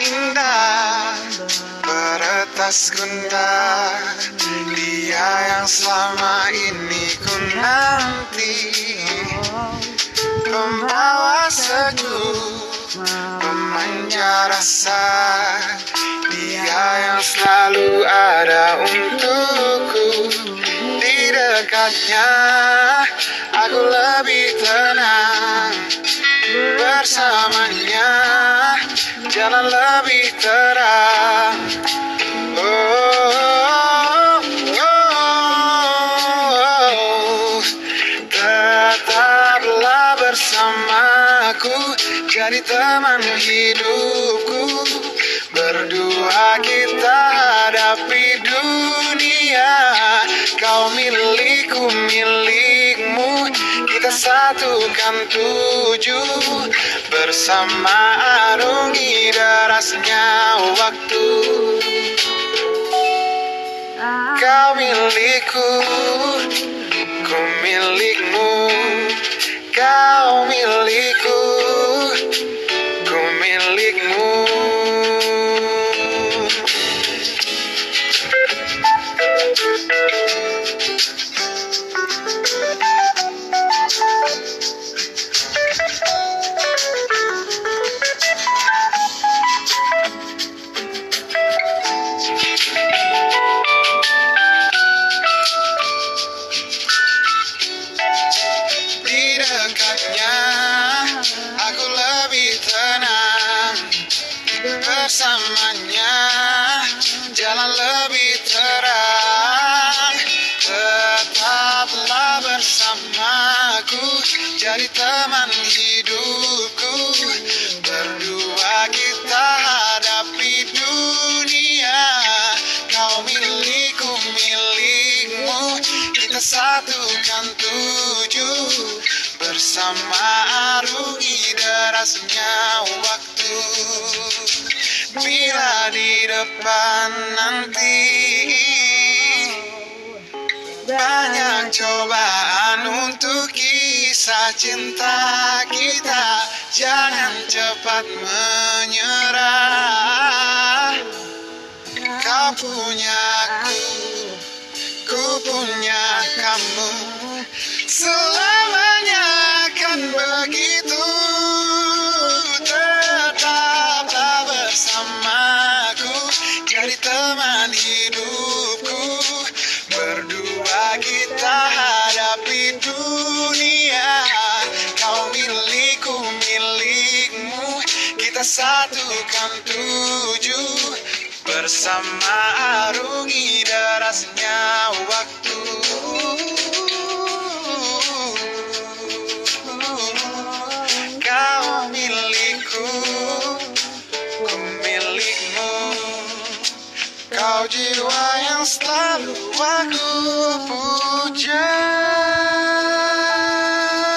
indah Peretas gundah Dia yang selama ini ku nanti. Pembawa sejuk Pemanja rasa Dia yang selalu ada untukku. Di dekatnya Jalan lebih terang. Oh, oh, oh. Tetaplah bersamaku. Jadi teman hidupku. Berdua kita hadapi satukan tujuh Bersama arungi derasnya waktu. Kau milikku, Bersamanya jalan lebih terang. Tetaplah bersamaku Jadi teman hidupku. Berdua kita hadapi dunia. Kau milikku, milikmu. Kita satukan tujuh. Bersama arungi derasnya waktu Bila di depan nanti Banyak cobaan untuk kisah cinta kita. Jangan cepat menyerah. Kau punya aku Ku punya kamu. Selamanya teman hidupku. Berdua kita hadapi dunia. Kau milikku, milikmu. Kita satukan tujuh. Bersama arungi derasnya waktu Kau jiwa yang selalu aku puja